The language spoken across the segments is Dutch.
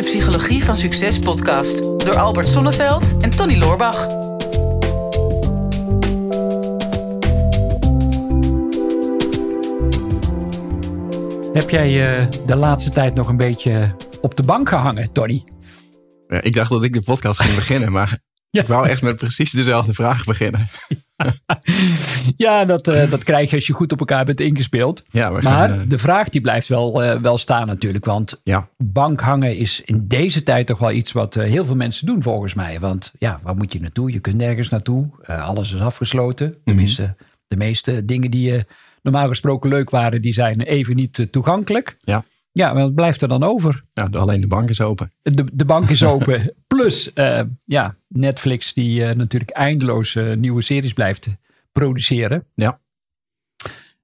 de Psychologie van Succes podcast door Albert Sonneveld en Tony Loorbach. Heb jij uh, de laatste tijd nog een beetje op de bank gehangen, Tony? Ja, ik dacht dat ik de podcast ging beginnen, maar ja. ik wou echt met precies dezelfde vraag beginnen. ja, dat, uh, dat krijg je als je goed op elkaar bent ingespeeld. Ja, maar gaan, uh... de vraag die blijft wel, uh, wel staan natuurlijk. Want ja. bankhangen is in deze tijd toch wel iets wat heel veel mensen doen volgens mij. Want ja, waar moet je naartoe? Je kunt nergens naartoe. alles is afgesloten. Tenminste, mm -hmm. de meeste dingen die je normaal gesproken leuk waren, die zijn even niet toegankelijk. Ja. Ja, wat blijft er dan over? Ja, alleen de bank is open. De, de bank is open. Plus ja, Netflix die natuurlijk eindeloos nieuwe series blijft produceren. Ja.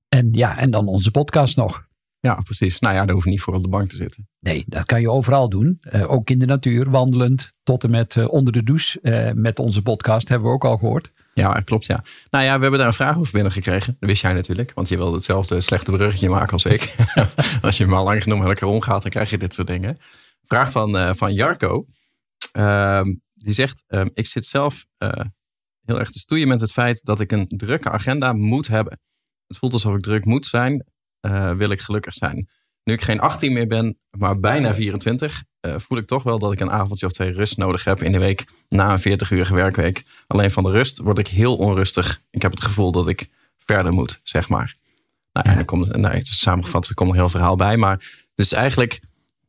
En ja, en dan onze podcast nog. Ja, precies. Nou ja, daar hoef je niet voor op de bank te zitten. Nee, dat kan je overal doen. ook in de natuur, wandelend, tot en met onder de douche. met onze podcast hebben we ook al gehoord. Ja, klopt ja. Nou ja, we hebben daar een vraag over binnengekregen. Dat wist jij natuurlijk, want je wilde hetzelfde slechte bruggetje maken als ik. als je maar lang genoeg met elkaar omgaat, dan krijg je dit soort dingen. Vraag van, van Jarko. Uh, die zegt, uh, ik zit zelf heel erg te stoeien met het feit dat ik een drukke agenda moet hebben. Het voelt alsof ik druk moet zijn, wil ik gelukkig zijn. Nu ik geen 18 meer ben, maar bijna 24, uh, voel ik toch wel dat ik een avondje of twee rust nodig heb in de week na een 40 uurige werkweek. Alleen van de rust word ik heel onrustig. Ik heb het gevoel dat ik verder moet, zeg maar. Nou, en dan komt, nou, samengevat, er komt nog heel verhaal bij. Maar dus eigenlijk,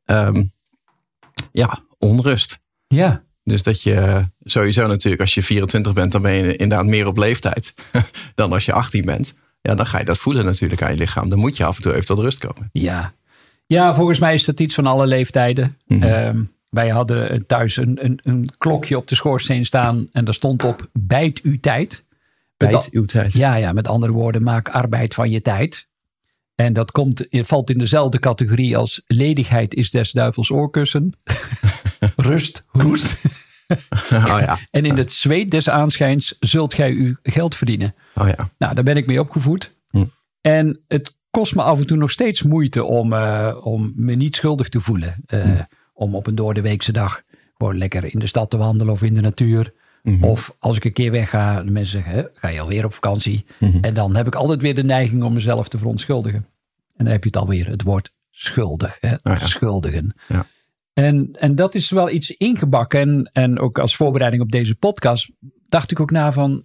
um, ja, onrust. Ja. Dus dat je sowieso natuurlijk, als je 24 bent, dan ben je inderdaad meer op leeftijd dan als je 18 bent. Ja, dan ga je dat voelen natuurlijk aan je lichaam. Dan moet je af en toe even tot rust komen. Ja, ja, volgens mij is dat iets van alle leeftijden. Mm -hmm. um, wij hadden thuis een, een, een, klokje op de schoorsteen staan en daar stond op bijt uw tijd. Bijt uw tijd. Ja, ja, met andere woorden, maak arbeid van je tijd. En dat komt, valt in dezelfde categorie als ledigheid is des duivels oorkussen. Rust, roest. oh ja. En in het zweet des aanschijns zult gij uw geld verdienen. Oh ja. Nou, daar ben ik mee opgevoed. Hm. En het kost me af en toe nog steeds moeite om, uh, om me niet schuldig te voelen. Uh, mm. Om op een doordeweekse dag gewoon lekker in de stad te wandelen of in de natuur. Mhm. Mm -hmm. Of als ik een keer wegga, de mensen zeggen, hè, ga je alweer op vakantie? Mhm. Mm -hmm. En dan heb ik altijd weer de neiging om mezelf te verontschuldigen. En dan heb je het alweer, het woord schuldig. Hè? Oh ja. Schuldigen. Ja. En, en dat is wel iets ingebakken. En, en ook als voorbereiding op deze podcast dacht ik ook na van,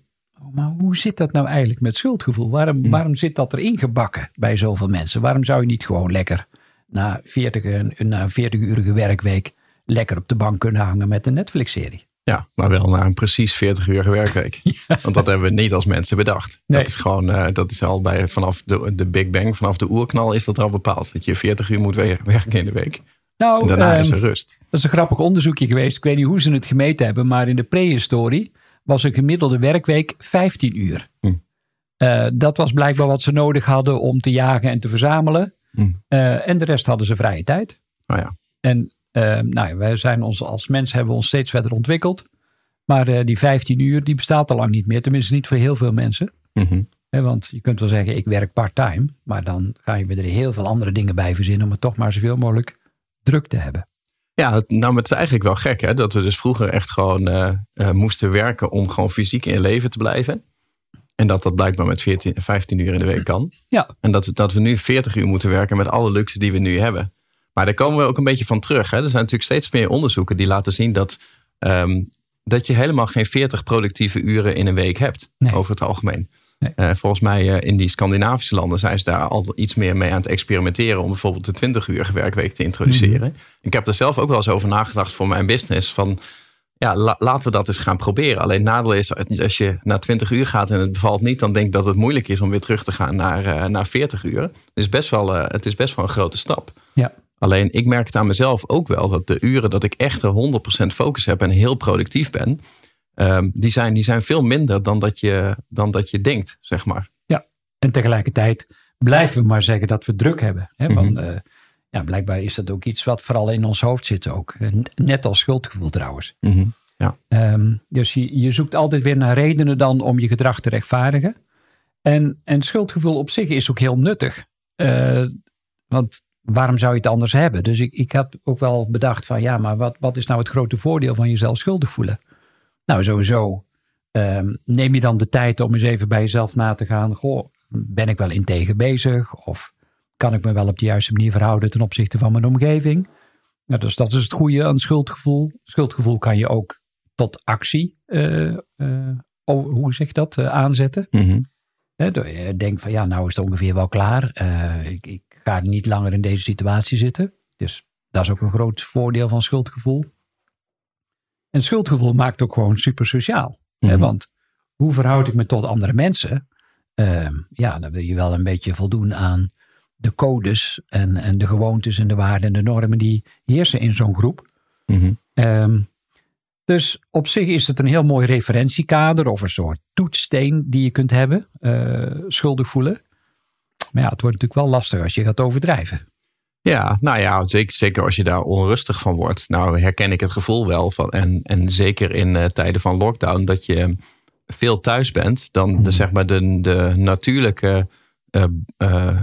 maar hoe zit dat nou eigenlijk met schuldgevoel? Waarom, Hm. waarom zit dat erin gebakken bij zoveel mensen? Waarom zou je niet gewoon lekker na, 40, een- na een 40-urige werkweek lekker op de bank kunnen hangen met een Netflix-serie? Ja, maar wel na een precies 40 uur werkweek. Want dat hebben we niet als mensen bedacht. Nee. Dat is gewoon, eh, dat is al bij vanaf de, de Big Bang, vanaf de oerknal is dat al bepaald. Dat je 40 uur moet we- werken in de week. Nou, En daarna ehm, is er rust. dat is een grappig onderzoekje geweest. Ik weet niet hoe ze het gemeten hebben, maar in de prehistorie was een gemiddelde werkweek 15 uur. Hm. Eh, dat was blijkbaar wat ze nodig hadden om te jagen en te verzamelen. Hm. Eh, en de rest hadden ze vrije tijd. Oh ja. En eh, nou ja, wij zijn ons als mens hebben we ons steeds verder ontwikkeld. Maar eh, die 15 uur die bestaat al lang niet meer. Tenminste niet voor heel veel mensen. Mhm. Want je kunt wel zeggen ik werk part-time. Maar dan ga je weer er heel veel andere dingen bij verzinnen. Om het toch maar zoveel mogelijk druk te hebben. Ja, nou, het is eigenlijk wel gek hè, dat we dus vroeger echt gewoon eh, eh, moesten werken om gewoon fysiek in leven te blijven. En dat dat blijkbaar met 14, 15 uur in de week kan. Ja. En dat, we- dat we nu 40 uur moeten werken met alle luxe die we nu hebben. Maar daar komen we ook een beetje van terug. Hè. Er zijn natuurlijk steeds meer onderzoeken die laten zien dat, ehm, dat je helemaal geen 40 productieve uren in een week hebt. Nee. Over het algemeen. Nee. Eh, volgens mij eh, in die Scandinavische landen zijn ze daar al iets meer mee aan het experimenteren. Om bijvoorbeeld de 20 uur werkweek te introduceren. Ik heb er zelf ook wel eens over nagedacht voor mijn business. Van ja, la- laten we dat eens gaan proberen. Alleen nadeel is, als je na 20 uur gaat en het bevalt niet, dan denk ik dat het moeilijk is om weer terug te gaan naar, eh, naar 40 uur. Het is, best wel, het is best wel een grote stap. Ja. Alleen ik merk het aan mezelf ook wel dat de uren dat ik echt er 100% focus heb en heel productief ben, ehm, die, zijn, die zijn veel minder dan dat je, dan dat je denkt, zeg maar. En tegelijkertijd blijven we maar zeggen dat we druk hebben. Hè? Mhm. Want eh, ja, blijkbaar is dat ook iets wat vooral in ons hoofd zit ook. Net als schuldgevoel trouwens. Mhm. Ehm, dus je, je zoekt altijd weer naar redenen dan om je gedrag te rechtvaardigen. En, en schuldgevoel op zich is ook heel nuttig. Eh, want waarom zou je het anders hebben? Dus ik, ik heb ook wel bedacht van ja, maar wat, wat is nou het grote voordeel van jezelf schuldig voelen? Nou, sowieso um, neem je dan de tijd om eens even bij jezelf na te gaan. Goh, ben ik wel integer bezig? Of kan ik me wel op de juiste manier verhouden ten opzichte van mijn omgeving? Nou, dus dat is het goede aan schuldgevoel. Schuldgevoel kan je ook tot actie, uh, uh, hoe zeg je dat, uh, aanzetten. Mm -hmm. je denkt van ja, nou is het ongeveer wel klaar. Ik, ik, ga niet langer in deze situatie zitten. Dus dat is ook een groot voordeel van schuldgevoel. En schuldgevoel maakt ook gewoon super sociaal. Mm Want hoe verhoud ik me tot andere mensen? Ehm, ja, dan wil je wel een beetje voldoen aan de codes en, en de gewoontes en de waarden en de normen die heersen in zo'n groep. Mm dus op zich is het een heel mooi referentiekader of een soort toetssteen die je kunt hebben, uh, schuldig voelen. Maar ja, het wordt natuurlijk wel lastig als je gaat overdrijven. Ja, nou ja, zeker, zeker als je daar onrustig van wordt. Nou herken ik het gevoel wel van, en, en zeker in uh, tijden van lockdown, dat je veel thuis bent, dan de, mhm. zeg maar de, de natuurlijke, uh, uh,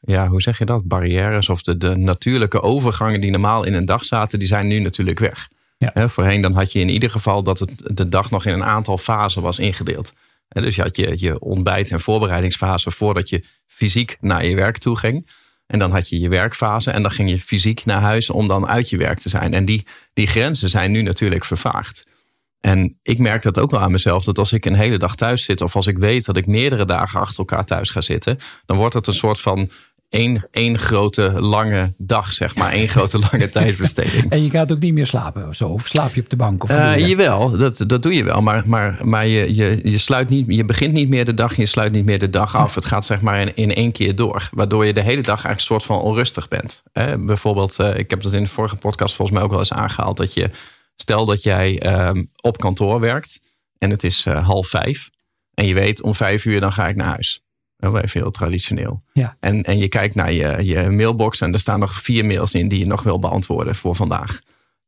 ja, hoe zeg je dat, barrières of de, de natuurlijke overgangen die normaal in een dag zaten, die zijn nu natuurlijk weg. Ja. voorheen dan had je in ieder geval dat het de dag nog in een aantal fasen was ingedeeld. dus je had je, je ontbijt- en voorbereidingsfase voordat je fysiek naar je werk toe ging. En dan had je je werkfase en dan ging je fysiek naar huis om dan uit je werk te zijn. En die, die grenzen zijn nu natuurlijk vervaagd. En ik merk dat ook wel aan mezelf, dat als ik een hele dag thuis zit, of als ik weet dat ik meerdere dagen achter elkaar thuis ga zitten, dan wordt het een soort van één, één grote lange dag, zeg maar. één grote lange tijdsbesteding. En je gaat ook niet meer slapen of zo? Of slaap je op de bank? Of uh, jawel, dat, dat doe je wel. Maar, maar, maar je, je, je, sluit niet, je begint niet meer de dag en je sluit niet meer de dag af. Het gaat zeg maar in, in één keer door. Waardoor je de hele dag eigenlijk een soort van onrustig bent. bijvoorbeeld, uh, ik heb dat in de vorige podcast volgens mij ook wel eens aangehaald. Dat je, stel dat jij um, op kantoor werkt en het is uh, half vijf. En je weet om vijf uur dan ga ik naar huis. Wel even heel traditioneel. Ja. En, en je kijkt naar je, je mailbox en er staan nog vier mails in die je nog wil beantwoorden voor vandaag.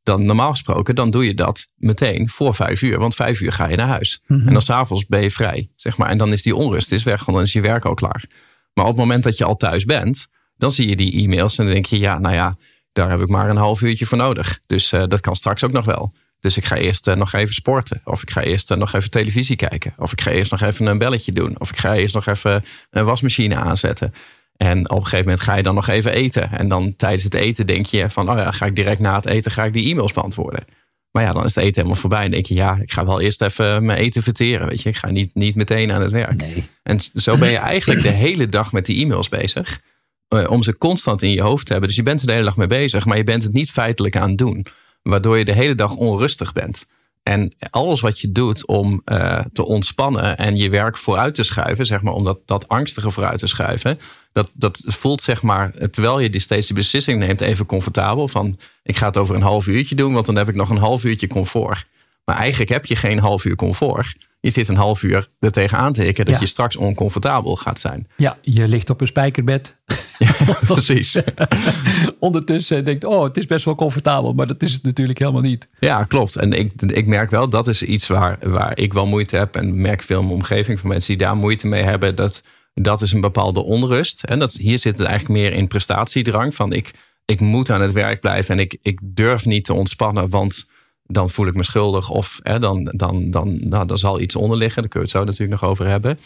Dan normaal gesproken, dan doe je dat meteen voor vijf uur. Want vijf uur ga je naar huis. Mhm. En dan s'avonds ben je vrij. Zeg maar. En dan is die onrust is weg, want dan is je werk al klaar. Maar op het moment dat je al thuis bent, dan zie je die e-mails en dan denk je, ja, nou ja, daar heb ik maar een half uurtje voor nodig. Dus uh, dat kan straks ook nog wel. Dus ik ga eerst uh, nog even sporten. Of ik ga eerst uh, nog even televisie kijken. Of ik ga eerst nog even een belletje doen. Of ik ga eerst nog even een wasmachine aanzetten. En op een gegeven moment ga je dan nog even eten. En dan tijdens het eten denk je van, oh ja, ga ik direct na het eten ga ik die e-mails beantwoorden. Maar ja, dan is het eten helemaal voorbij. En denk je, ja, ik ga wel eerst even mijn eten verteren. Weet je, ik ga niet, niet meteen aan het werk. Nee. En zo ben je eigenlijk de hele dag met die e-mails bezig. Uh, om ze constant in je hoofd te hebben. Dus je bent er de hele dag mee bezig, maar je bent het niet feitelijk aan het doen waardoor je de hele dag onrustig bent. En alles wat je doet om uh, te ontspannen en je werk vooruit te schuiven, zeg maar, om dat, dat angstige vooruit te schuiven, dat, dat voelt, zeg maar, terwijl je die steeds de beslissing neemt, even comfortabel. Van ik ga het over een half uurtje doen, want dan heb ik nog een half uurtje comfort. Maar eigenlijk heb je geen half uur comfort. Je zit een half uur er tegenaan te hikken dat je straks oncomfortabel gaat zijn. Ja, je ligt op een spijkerbed. Ja, precies. Ondertussen denkt, oh, het is best wel comfortabel, maar dat is het natuurlijk helemaal niet. Ja, klopt. En ik, ik merk wel, dat is iets waar, waar ik wel moeite heb. En merk veel in mijn omgeving van mensen die daar moeite mee hebben. Dat, dat is een bepaalde onrust. En dat, hier zit het eigenlijk meer in prestatiedrang. Van ik, ik moet aan het werk blijven en ik, ik durf niet te ontspannen, want dan voel ik me schuldig. Of hè, dan, dan, dan, nou, dan zal iets onder liggen. Daar kunnen we het zo natuurlijk nog over hebben.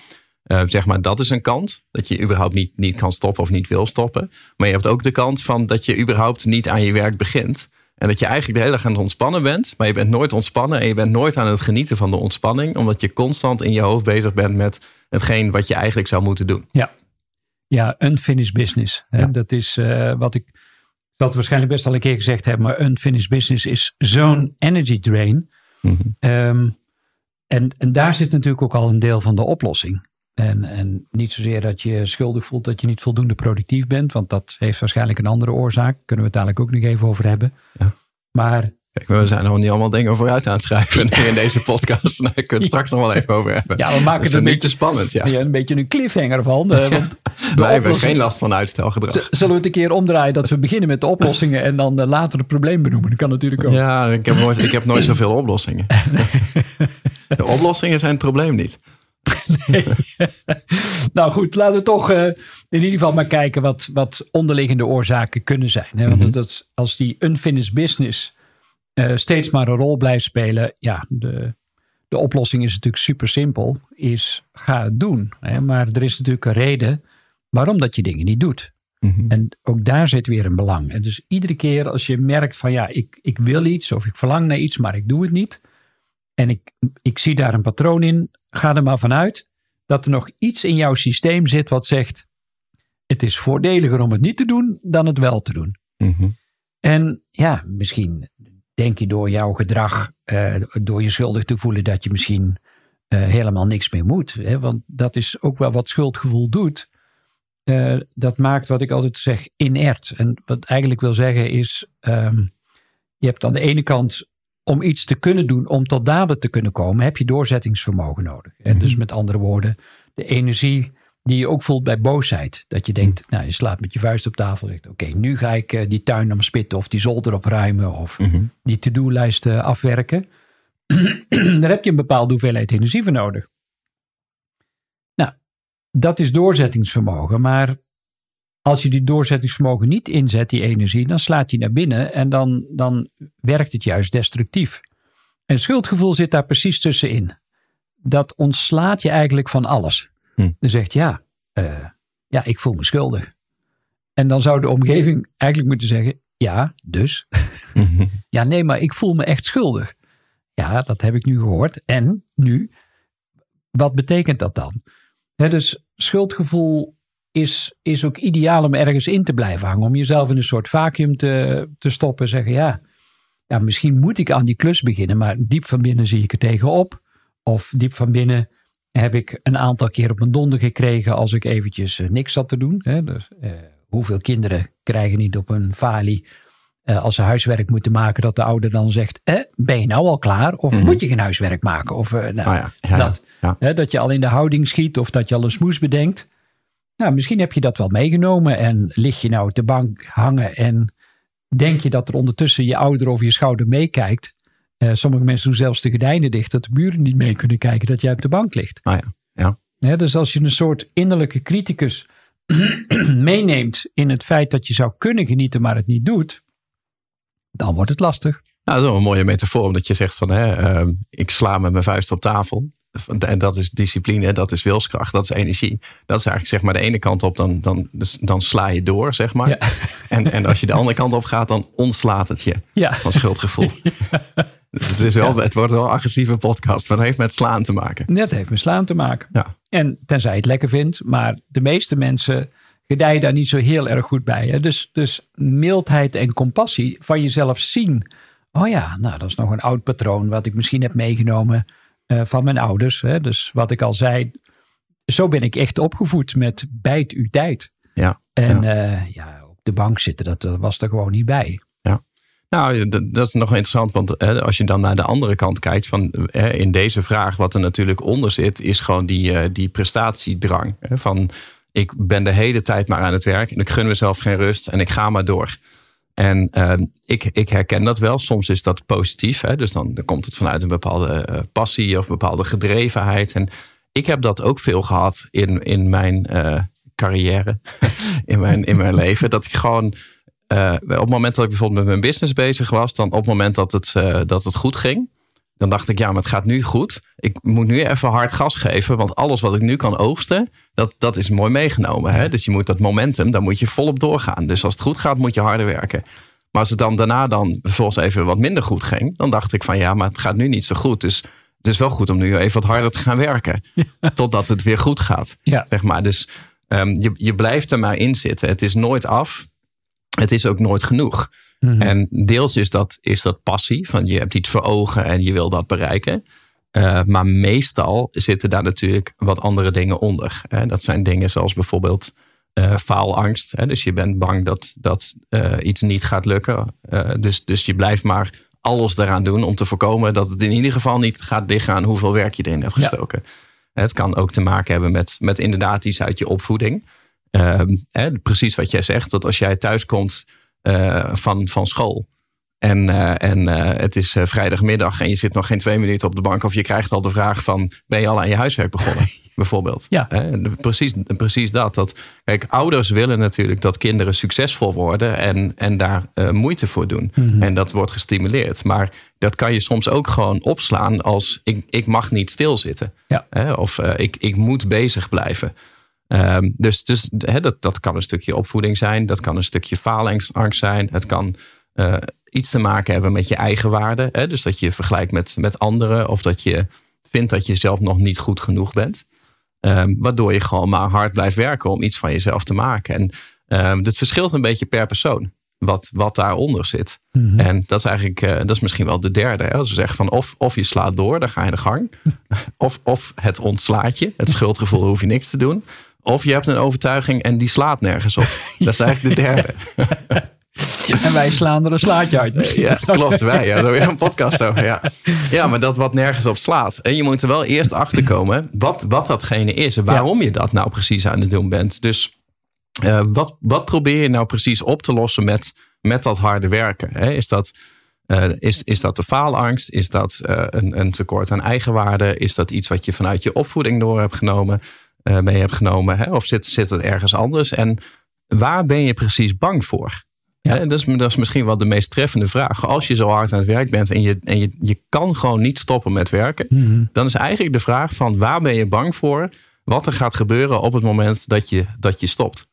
Uh, zeg maar, dat is een kant. Dat je überhaupt niet, niet kan stoppen of niet wil stoppen. Maar je hebt ook de kant van dat je überhaupt niet aan je werk begint. En dat je eigenlijk de hele dag aan het ontspannen bent. Maar je bent nooit ontspannen. En je bent nooit aan het genieten van de ontspanning. Omdat je constant in je hoofd bezig bent met hetgeen wat je eigenlijk zou moeten doen. Ja, ja unfinished business. Hè? Dat is uh, wat ik dat waarschijnlijk best al een keer gezegd heb, maar unfinished business is zo'n energy drain. Mhm. Ehm, en, en daar zit natuurlijk ook al een deel van de oplossing. En, en niet zozeer dat je schuldig voelt dat je niet voldoende productief bent, want dat heeft waarschijnlijk een andere oorzaak. Kunnen we het dadelijk ook nog even over hebben. Ja. Maar we zijn nog niet allemaal dingen vooruit aan het schrijven in deze podcast. Daar kunnen we het straks nog wel even over hebben. Ja, we maken het een beetje spannend. Ja. een beetje een cliffhanger van. Uh, want Wij hebben geen last van uitstelgedrag. Zullen we het een keer omdraaien dat we beginnen met de oplossingen en dan uh, later het probleem benoemen? Dat kan natuurlijk ook. Ja, ik heb nooit, ik heb nooit zoveel oplossingen. de oplossingen zijn het probleem niet. nee. nou goed, laten we toch uh, in ieder geval maar kijken wat, wat onderliggende oorzaken kunnen zijn. Hè? Want mhm. dat, als die unfinished business uh, steeds maar een rol blijft spelen, ja, de, de oplossing is natuurlijk super simpel, is ga het doen. Hè? Maar er is natuurlijk een reden waarom dat je dingen niet doet. Mhm. En ook daar zit weer een belang. En dus iedere keer als je merkt van ja, ik, ik wil iets of ik verlang naar iets, maar ik doe het niet. En ik, ik zie daar een patroon in, ga er maar vanuit dat er nog iets in jouw systeem zit wat zegt, het is voordeliger om het niet te doen dan het wel te doen. Mhm. En ja, misschien denk je door jouw gedrag, uh, door je schuldig te voelen, dat je misschien uh, helemaal niks meer moet. Hè? Want dat is ook wel wat schuldgevoel doet. Uh, dat maakt wat ik altijd zeg inert. En wat eigenlijk wil zeggen is, um, je hebt aan de ene kant om iets te kunnen doen, om tot daden te kunnen komen, heb je doorzettingsvermogen nodig. En dus mhm. met andere woorden, de energie die je ook voelt bij boosheid. Dat je denkt, nou, je slaat met je vuist op tafel en zegt, oké, nu ga ik uh, die tuin omspitten of die zolder opruimen of mhm. die to-do-lijst uh, afwerken. Daar heb je een bepaalde hoeveelheid energie voor nodig. Nou, dat is doorzettingsvermogen, maar als je die doorzettingsvermogen niet inzet, die energie, dan slaat je naar binnen en dan, dan werkt het juist destructief. En schuldgevoel zit daar precies tussenin. Dat ontslaat je eigenlijk van alles. Hm. Dan zegt ja, uh, ja, ik voel me schuldig. En dan zou de omgeving eigenlijk moeten zeggen, ja, dus. ja, nee, maar ik voel me echt schuldig. Ja, dat heb ik nu gehoord. En nu, wat betekent dat dan? dus schuldgevoel is, is ook ideaal om ergens in te blijven hangen. Om jezelf in een soort vacuüm te, te stoppen. Zeggen ja, ja, misschien moet ik aan die klus beginnen. Maar diep van binnen zie ik er tegenop. Of diep van binnen heb ik een aantal keer op mijn donder gekregen als ik eventjes eh, niks zat te doen. Hè. Dus, eh, hoeveel kinderen krijgen niet op een falie uh, als ze huiswerk moeten maken, dat de ouder dan zegt: eh, Ben je nou al klaar? Of mhm. moet je geen huiswerk maken? Of nou, oh ja. dat, Hè, dat je al in de houding schiet of dat je al een smoes bedenkt. Nou, misschien heb je dat wel meegenomen en lig je nou op de bank hangen en denk je dat er ondertussen je ouder over je schouder meekijkt. Uh, sommige mensen doen zelfs de gordijnen dicht, dat de buren niet mee kunnen kijken dat jij op de bank ligt. Ah ja. Ja. dus als je een soort innerlijke criticus meeneemt in het feit dat je zou kunnen genieten, maar het niet doet, dan wordt het lastig. Nou, dat is wel een mooie metafoor, omdat je zegt van hè, uh, ik sla met mijn vuist op tafel. En dat is discipline, dat is wilskracht, dat is energie. Dat is eigenlijk zeg maar de ene kant op, dan, dan, dus, dan sla je door, zeg maar. En, en als je de andere kant op gaat, dan ontslaat het je ja. van schuldgevoel. Het, is wel, het wordt wel een agressieve podcast, maar dat heeft met slaan te maken. Dat heeft met slaan te maken. Ja. En tenzij je het lekker vindt, maar de meeste mensen gedijen daar niet zo heel erg goed bij. Hè? Dus, dus mildheid en compassie van jezelf zien. Oh ja, nou dat is nog een oud patroon wat ik misschien heb meegenomen uh, van mijn ouders. Hè? Dus wat ik al zei, zo ben ik echt opgevoed met bijt uw tijd. Ja. En ja. Uh, ja, op de bank zitten, dat was er gewoon niet bij. Ja. Nou, dat is nog interessant, want hè, als je dan naar de andere kant kijkt, van hè, in deze vraag, wat er natuurlijk onder zit, is gewoon die, uh, die prestatiedrang. Hè, van ik ben de hele tijd maar aan het werk en ik gun mezelf geen rust en ik ga maar door. En uh, ik, ik herken dat wel. Soms is dat positief. Hè? Dus dan, dan komt het vanuit een bepaalde uh, passie of een bepaalde gedrevenheid. En ik heb dat ook veel gehad in, in mijn uh, carrière, in, mijn, in mijn leven. Dat ik gewoon op het moment dat ik bijvoorbeeld met mijn business bezig was, dan op het moment dat het, dat het goed ging, dan dacht ik, ja, maar het gaat nu goed. Ik moet nu even hard gas geven, want alles wat ik nu kan oogsten, dat, dat is mooi meegenomen. Hè? Dus je moet dat momentum, daar moet je volop doorgaan. Dus als het goed gaat, moet je harder werken. Maar als het dan daarna dan vervolgens even wat minder goed ging, dan dacht ik van ja, maar het gaat nu niet zo goed. Dus het is wel goed om nu even wat harder te gaan werken. Totdat het weer goed gaat. Ja. Zeg maar. Dus um, je, je blijft er maar in zitten. Het is nooit af. Het is ook nooit genoeg. Mhm. En deels is dat, is dat passie, van je hebt iets voor ogen en je wil dat bereiken. Uh, maar meestal zitten daar natuurlijk wat andere dingen onder. Hè. Dat zijn dingen zoals bijvoorbeeld uh, faalangst. Hè. Dus je bent bang dat, dat uh, iets niet gaat lukken. dus, dus je blijft maar alles eraan doen om te voorkomen dat het in ieder geval niet gaat dichtgaan hoeveel werk je erin hebt gestoken. Ja. Het kan ook te maken hebben met, met inderdaad iets uit je opvoeding. Ehm, hè, precies wat jij zegt, dat als jij thuis komt van, van school. En, en het is vrijdagmiddag en je zit nog geen twee minuten op de bank. Of je krijgt al de vraag van, ben je al aan je huiswerk begonnen? bijvoorbeeld. Ja. precies, precies dat, dat. Kijk, ouders willen natuurlijk dat kinderen succesvol worden en, en daar moeite voor doen. Mhm. En dat wordt gestimuleerd. Maar dat kan je soms ook gewoon opslaan als ik, ik mag niet stilzitten. Ja. Of ik, ik moet bezig blijven. Um, dus dus dat, dat kan een stukje opvoeding zijn. Dat kan een stukje faalangst zijn. Het kan uh, iets te maken hebben met je eigen waarde. Dus dat je vergelijkt met, met anderen. Of dat je vindt dat je zelf nog niet goed genoeg bent. Um, waardoor je gewoon maar hard blijft werken om iets van jezelf te maken. En um, het verschilt een beetje per persoon. Wat, wat daaronder zit. Mm En dat is eigenlijk, uh, dat is misschien wel de derde. Hè? Als we zeggen van of, of je slaat door, dan ga je de gang. of, of het ontslaat je. Het schuldgevoel hoef je niks te doen. Of je hebt een overtuiging en die slaat nergens op. Dat is eigenlijk de derde. En wij slaan er een slaatje uit. Ja, klopt. Wij, ja, weer een podcast over. Ja. ja, maar dat wat nergens op slaat. En je moet er wel eerst achter komen wat, wat datgene is. En waarom je dat nou precies aan het doen bent. Dus uh, wat, wat probeer je nou precies op te lossen met, met dat harde werken? Hè? Is, dat, uh, is, is dat de faalangst? Is dat uh, een, een tekort aan eigenwaarde? Is dat iets wat je vanuit je opvoeding door hebt genomen? Mee hebt genomen? Hè? Of zit, zit het ergens anders? En waar ben je precies bang voor? Ja. dat, is, dat is misschien wel de meest treffende vraag. Als je zo hard aan het werk bent en je, en je, je kan gewoon niet stoppen met werken, mhm. dan is eigenlijk de vraag van waar ben je bang voor wat er gaat gebeuren op het moment dat je, dat je stopt.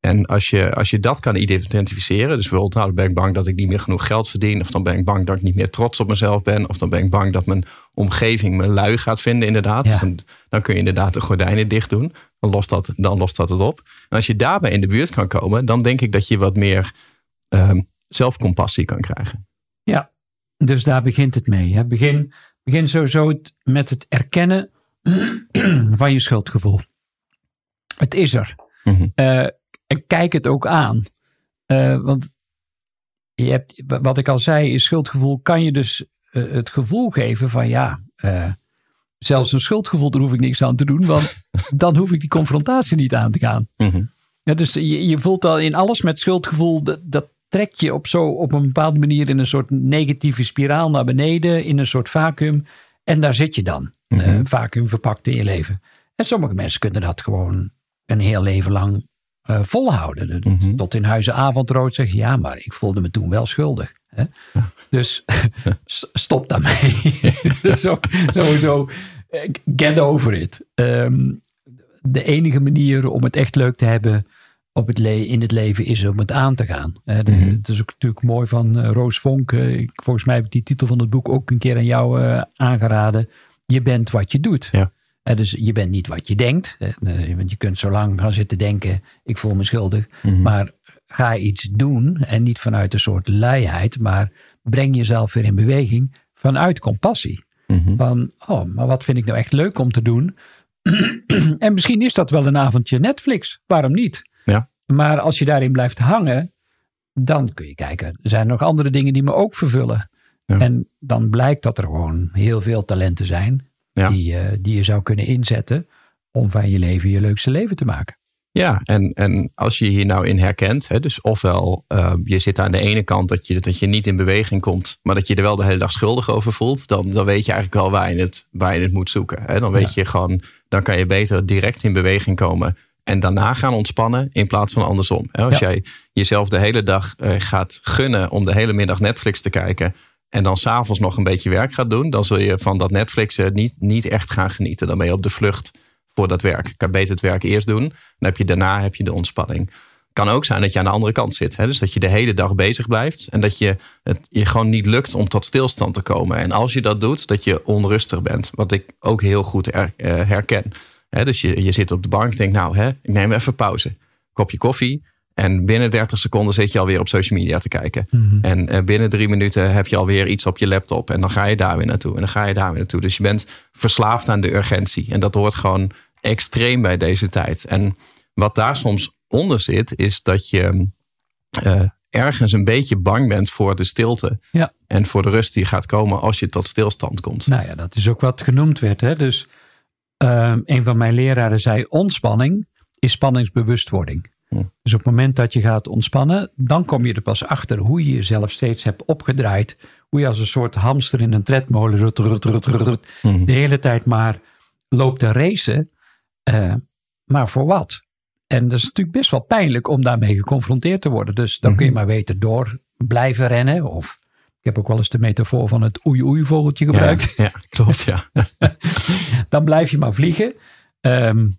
En als je, als je dat kan identificeren, dus bijvoorbeeld, nou, dan ben ik bang dat ik niet meer genoeg geld verdien, of dan ben ik bang dat ik niet meer trots op mezelf ben, of dan ben ik bang dat mijn omgeving me lui gaat vinden, inderdaad. Dus dan, dan, kun je inderdaad de gordijnen dicht doen. Dan lost, dat, dan lost dat het op. En als je daarbij in de buurt kan komen, dan denk ik dat je wat meer um, zelfcompassie kan krijgen. Ja, dus daar begint het mee. Hè? Begin, begin sowieso met het erkennen van je schuldgevoel. Het is er. Mhm. Eh, en kijk het ook aan. Uh, want je hebt, wat ik al zei, is schuldgevoel kan je dus uh, het gevoel geven van ja, zelfs een schuldgevoel, daar hoef ik niks aan te doen, want dan hoef ik die confrontatie niet aan te gaan. Mhm. Ja, dus je, je voelt al in alles met schuldgevoel, dat, dat trekt je op, zo, op een bepaalde manier in een soort negatieve spiraal naar beneden, in een soort vacuüm. En daar zit je dan, mm -hmm. vacuüm verpakt in je leven. En sommige mensen kunnen dat gewoon een heel leven lang uh, volhouden. Mhm. Tot in huizen avondrood zeggen, ja, maar ik voelde me toen wel schuldig. Hè? Dus stop daarmee. zo, sowieso, eh, get over it. Ehm, de enige manier om het echt leuk te hebben op het in het leven is om het aan te gaan. Het mhm. is ook natuurlijk mooi van uh, Roos Vonk. volgens mij heb ik die titel van het boek ook een keer aan jou aangeraden. Je bent wat je doet. Ja. Dus je bent niet wat je denkt. want je kunt zo lang gaan zitten denken, ik voel me schuldig. Mhm. Maar ga iets doen en niet vanuit een soort luiheid, maar breng jezelf weer in beweging vanuit compassie. Mhm. Van, oh, maar wat vind ik nou echt leuk om te doen? en misschien is dat wel een avondje Netflix. Waarom niet? Ja. Maar als je daarin blijft hangen, dan kun je kijken. Er zijn nog andere dingen die me ook vervullen. Ja. En dan blijkt dat er gewoon heel veel talenten zijn die, uh, die je zou kunnen inzetten om van je leven je leukste leven te maken. Ja, en, en als je hier nou in herkent, hè, dus ofwel uh, je zit aan de ene kant dat je, dat je niet in beweging komt, maar dat je er wel de hele dag schuldig over voelt, dan, dan weet je eigenlijk wel waar je het, waar je het moet zoeken. Hè. Dan weet je gewoon, dan kan je beter direct in beweging komen en daarna gaan ontspannen in plaats van andersom. Hè. Als jij jezelf de hele dag uh, gaat gunnen om de hele middag Netflix te kijken en dan s'avonds nog een beetje werk gaat doen, dan zul je van dat Netflix uh, niet, niet echt gaan genieten. Dan ben je op de vlucht voor dat werk. Ik kan beter het werk eerst doen. Dan heb je daarna heb je de ontspanning. Kan ook zijn dat je aan de andere kant zit. Hè? Dus dat je de hele dag bezig blijft. En dat je het je gewoon niet lukt om tot stilstand te komen. En als je dat doet, dat je onrustig bent. Wat ik ook heel goed uh, herken. Hè? Dus je, je zit op de bank en denkt, nou, hè, ik neem even pauze. Kopje koffie. En binnen 30 seconden zit je alweer op social media te kijken. Mhm. En uh, binnen drie minuten heb je alweer iets op je laptop. En dan ga je daar weer naartoe. En dan ga je daar weer naartoe. Dus je bent verslaafd aan de urgentie. En dat hoort gewoon extreem bij deze tijd. En wat daar soms onder zit, is dat je uh, ergens een beetje bang bent voor de stilte. Ja. En voor de rust die gaat komen als je tot stilstand komt. Nou ja, dat is ook wat genoemd werd. Hè? Dus uh, een van mijn leraren zei: ontspanning is spanningsbewustwording. Dus op het moment dat je gaat ontspannen, dan kom je er pas achter hoe je jezelf steeds hebt opgedraaid. Hoe je als een soort hamster in een tredmolen rut, rut, rut, rut, de hele tijd maar loopt te racen. Uh, maar voor wat? En dat is natuurlijk best wel pijnlijk om daarmee geconfronteerd te worden. Dus dan kun je maar beter door blijven rennen. Of ik heb ook wel eens de metafoor van het oei-oei vogeltje gebruikt. Ja, klopt, ja. dan blijf je maar vliegen. Um,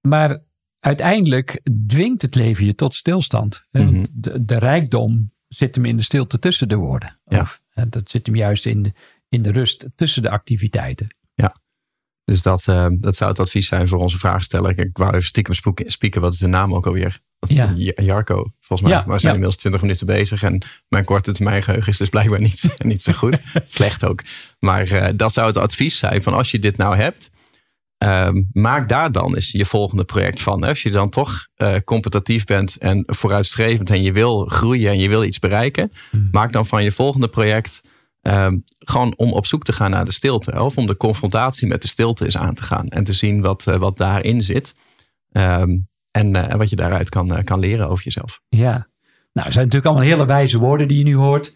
maar uiteindelijk dwingt het leven je tot stilstand. Mhm. de, de, rijkdom zit hem in de stilte tussen de woorden. Ja. Of, dat zit hem juist in de, in de rust tussen de activiteiten. Ja, dus dat, uh, dat zou het advies zijn voor onze vraagsteller. Ik wou even stiekem spieken, wat is de naam ook alweer? Ja. Jarko, volgens mij. Ja, maar we zijn inmiddels 20 minuten bezig. En mijn korte termijn geheugen is dus blijkbaar niet, niet zo goed. Slecht ook. Maar uh, dat zou het advies zijn van als je dit nou hebt Um, maak daar dan eens je volgende project van. Als je dan toch uh, competitief bent en vooruitstrevend en je wil groeien en je wil iets bereiken, hmm. maak dan van je volgende project um, gewoon om op zoek te gaan naar de stilte. Of om de confrontatie met de stilte eens aan te gaan en te zien wat, uh, wat daarin zit. Um, en uh, wat je daaruit kan, kan leren over jezelf. Ja, nou, er zijn natuurlijk allemaal hele wijze woorden die je nu hoort.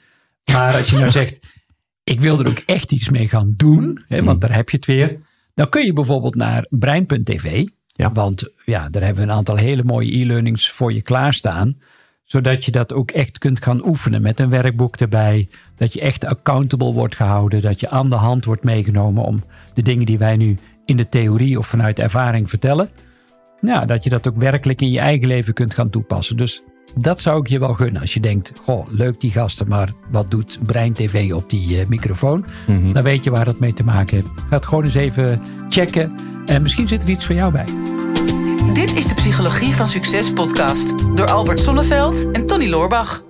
Maar als je nou zegt, ik wil er ook echt iets mee gaan doen, hè, want hmm. daar heb je het weer dan kun je bijvoorbeeld naar brein.tv. Ja. Want ja, daar hebben we een aantal hele mooie e-learnings voor je klaarstaan. Zodat je dat ook echt kunt gaan oefenen met een werkboek erbij. Dat je echt accountable wordt gehouden. Dat je aan de hand wordt meegenomen om de dingen die wij nu in de theorie of vanuit ervaring vertellen. Nou, dat je dat ook werkelijk in je eigen leven kunt gaan toepassen. Dus dat zou ik je wel gunnen. Als je denkt, goh, leuk die gasten, maar wat doet Brein TV op die uh, microfoon? Mhm. Dan weet je waar dat mee te maken heeft. Ga het gewoon eens even checken. En misschien zit er iets voor jou bij. Dit is de Psychologie van Succes podcast door Albert Sonneveld en Tony Loorbach.